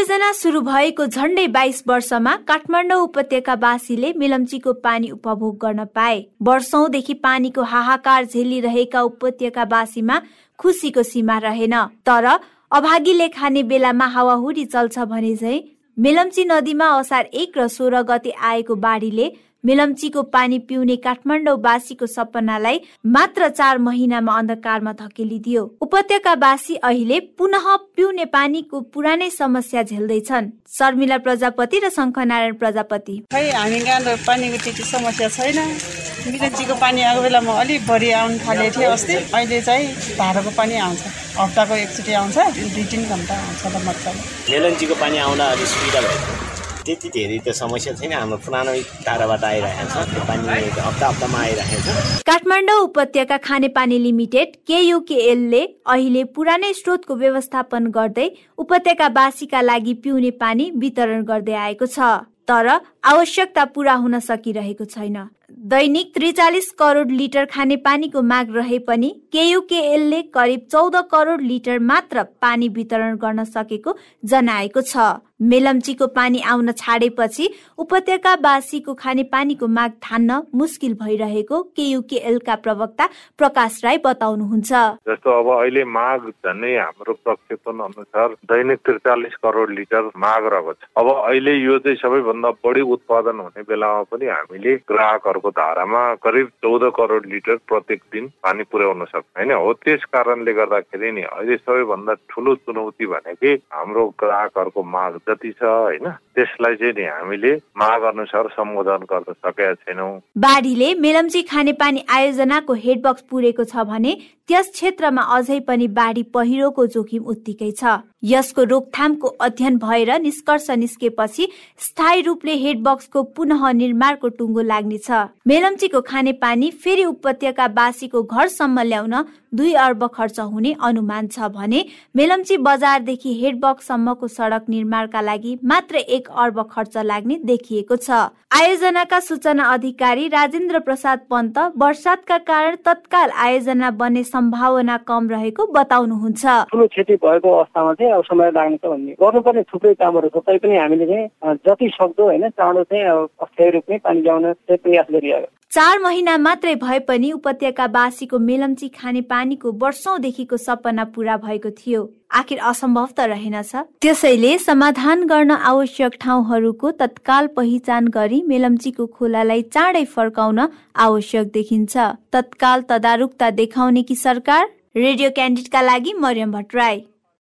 आयोजना सुरु भएको झण्डै बाइस वर्षमा काठमाडौँ उपत्यकावासीले मिलम्चीको पानी उपभोग गर्न पाए। वर्षौंदेखि पानीको हाहाकार झेलिरहेका उपत्यकावासीमा खुसीको सीमा रहेन। तर अभागीले खाने बेलामा हावाहुरी चल्छ भने झै मेलम्ची नदीमा असार एक र सोह्र गते आएको बाढीले मेलम्चीको पानी पिउने काठमाडौँवासीको सपनालाई मात्र चार महिनामा अन्धकारमा धकेलिदियो। उपत्यकावासी अहिले पुनः पिउने पानीको पुरानै समस्या झेल्दैछन्। शर्मिला प्रजापति र शङ्खनारायण प्रजापति। खै हामी पानीको त्यति समस्या छैन। मिरन्चीको पानी आएको बेलामा अलिक बढी आउनु थालेको थियो अस्ति। अहिले चाहिँ धाराको पानी आउँछ। हप्ताको एकचोटि आउँछ। दुई तिन घन्टा आउँछ मजाले। मेलन्चीको पानी आउँदा अलिक सुविधा भएको त्यति धेरै त समस्या छैन। हाम्रो पुरानो टाढाबाट आइरहेको छ। त्यो पानी हप्ता हप्तामा आइरहेको छ। काठमाडौँ उपत्यका खानेपानी लिमिटेड केयुकेएलले अहिले पुरानै स्रोतको व्यवस्थापन गर्दै उपत्यकावासीका लागि पिउने पानी वितरण गर्दै आएको छ। तर आवश्यकता पूरा हुन सकिरहेको छैन। दैनिक त्रिचालिस करोड लिटर खानेपानीको माग रहे पनि केयुकेएलले करिब चौध करोड लिटर मात्र पानी वितरण गर्न सकेको जनाएको छ। मेलम्चीको पानी आउन छाडेपछि उपत्यकावासीको खानेपानीको माग ठान्न मुस्किल भइरहेको केयुकेएलका प्रवक्ता प्रकाश राई बताउनुहुन्छ। जस्तो अब अहिले माग झन्डै हाम्रो प्रक्षेपण अनुसार दैनिक त्रिचालिस करोड लिटर माग रहेको छ। अब अहिले यो चाहिँ सबैभन्दा बढी उत्पादन हुने बेलामा पनि हामीले ग्राहकहरूको धारामा करिब चौध करोड लिटर प्रत्येक दिन पानी पुर्याउन सक्छ होइन? हो त्यस कारणले गर्दाखेरि नि अहिले सबैभन्दा ठुलो चुनौती भनेकै हाम्रो ग्राहकहरूको माग जति छ होइन? त्यसलाई चाहिँ नि हामीले माग अनुसार सम्बोधन गर्न सकेका छैनौँ। बाढीले मेलम्ची खानेपानी आयोजनाको हेडबक्स पुरेको छ भने त्यस क्षेत्रमा अझै पनि बाढी पहिरोको जोखिम उत्तिकै छ। यसको रोकथामको अध्ययन भएर निष्कर्ष निस्केपछि स्थायी रूपले हेडबक्सको पुनः निर्माणको टुङ्गो लाग्नेछ। मेलम्चीको खानेपानी फेरि उपत्यकावासीको घरसम्म ल्याउन दुई अर्ब खर्च हुने अनुमान छ भने मेलम्ची बजारदेखि हेडबक्ससम्मको सडक निर्माणका लागि मात्र एक अर्ब खर्च लाग्ने देखिएको छ। आयोजनाका सूचना अधिकारी राजेन्द्र प्रसाद पन्त वर्षातका कारण तत्काल आयोजना बन्ने सम्भावना कम रहेको बताउनुहुन्छ। ठुलो क्षति भएको अवस्थामा चाहिँ अब समय लाग्नेछ भन्ने। गर्नुपर्ने थुप्रै कामहरू छ। तैपनि हामीले चाहिँ जति सक्दो होइन चाँडो चाहिँ अस्थायी रूपमै पानी ल्याउन चाहिँ प्रयास गरिरहेको चार महिना मात्रै भए पनि उपत्यकावासीको मेलम्ची खाने पानीको वर्षौंदेखिको सपना पूरा भएको थियो। आखिर असम्भव त रहेनछ त्यसैले समाधान गर्न आवश्यक ठाउँहरूको तत्काल पहिचान गरी मेलम्चीको खोलालाई चाँडै फर्काउन आवश्यक देखिन्छ। तत्काल तदारुकता देखाउने कि सरकार? रेडियो क्यान्डिडका लागि मरियम भट्टराई।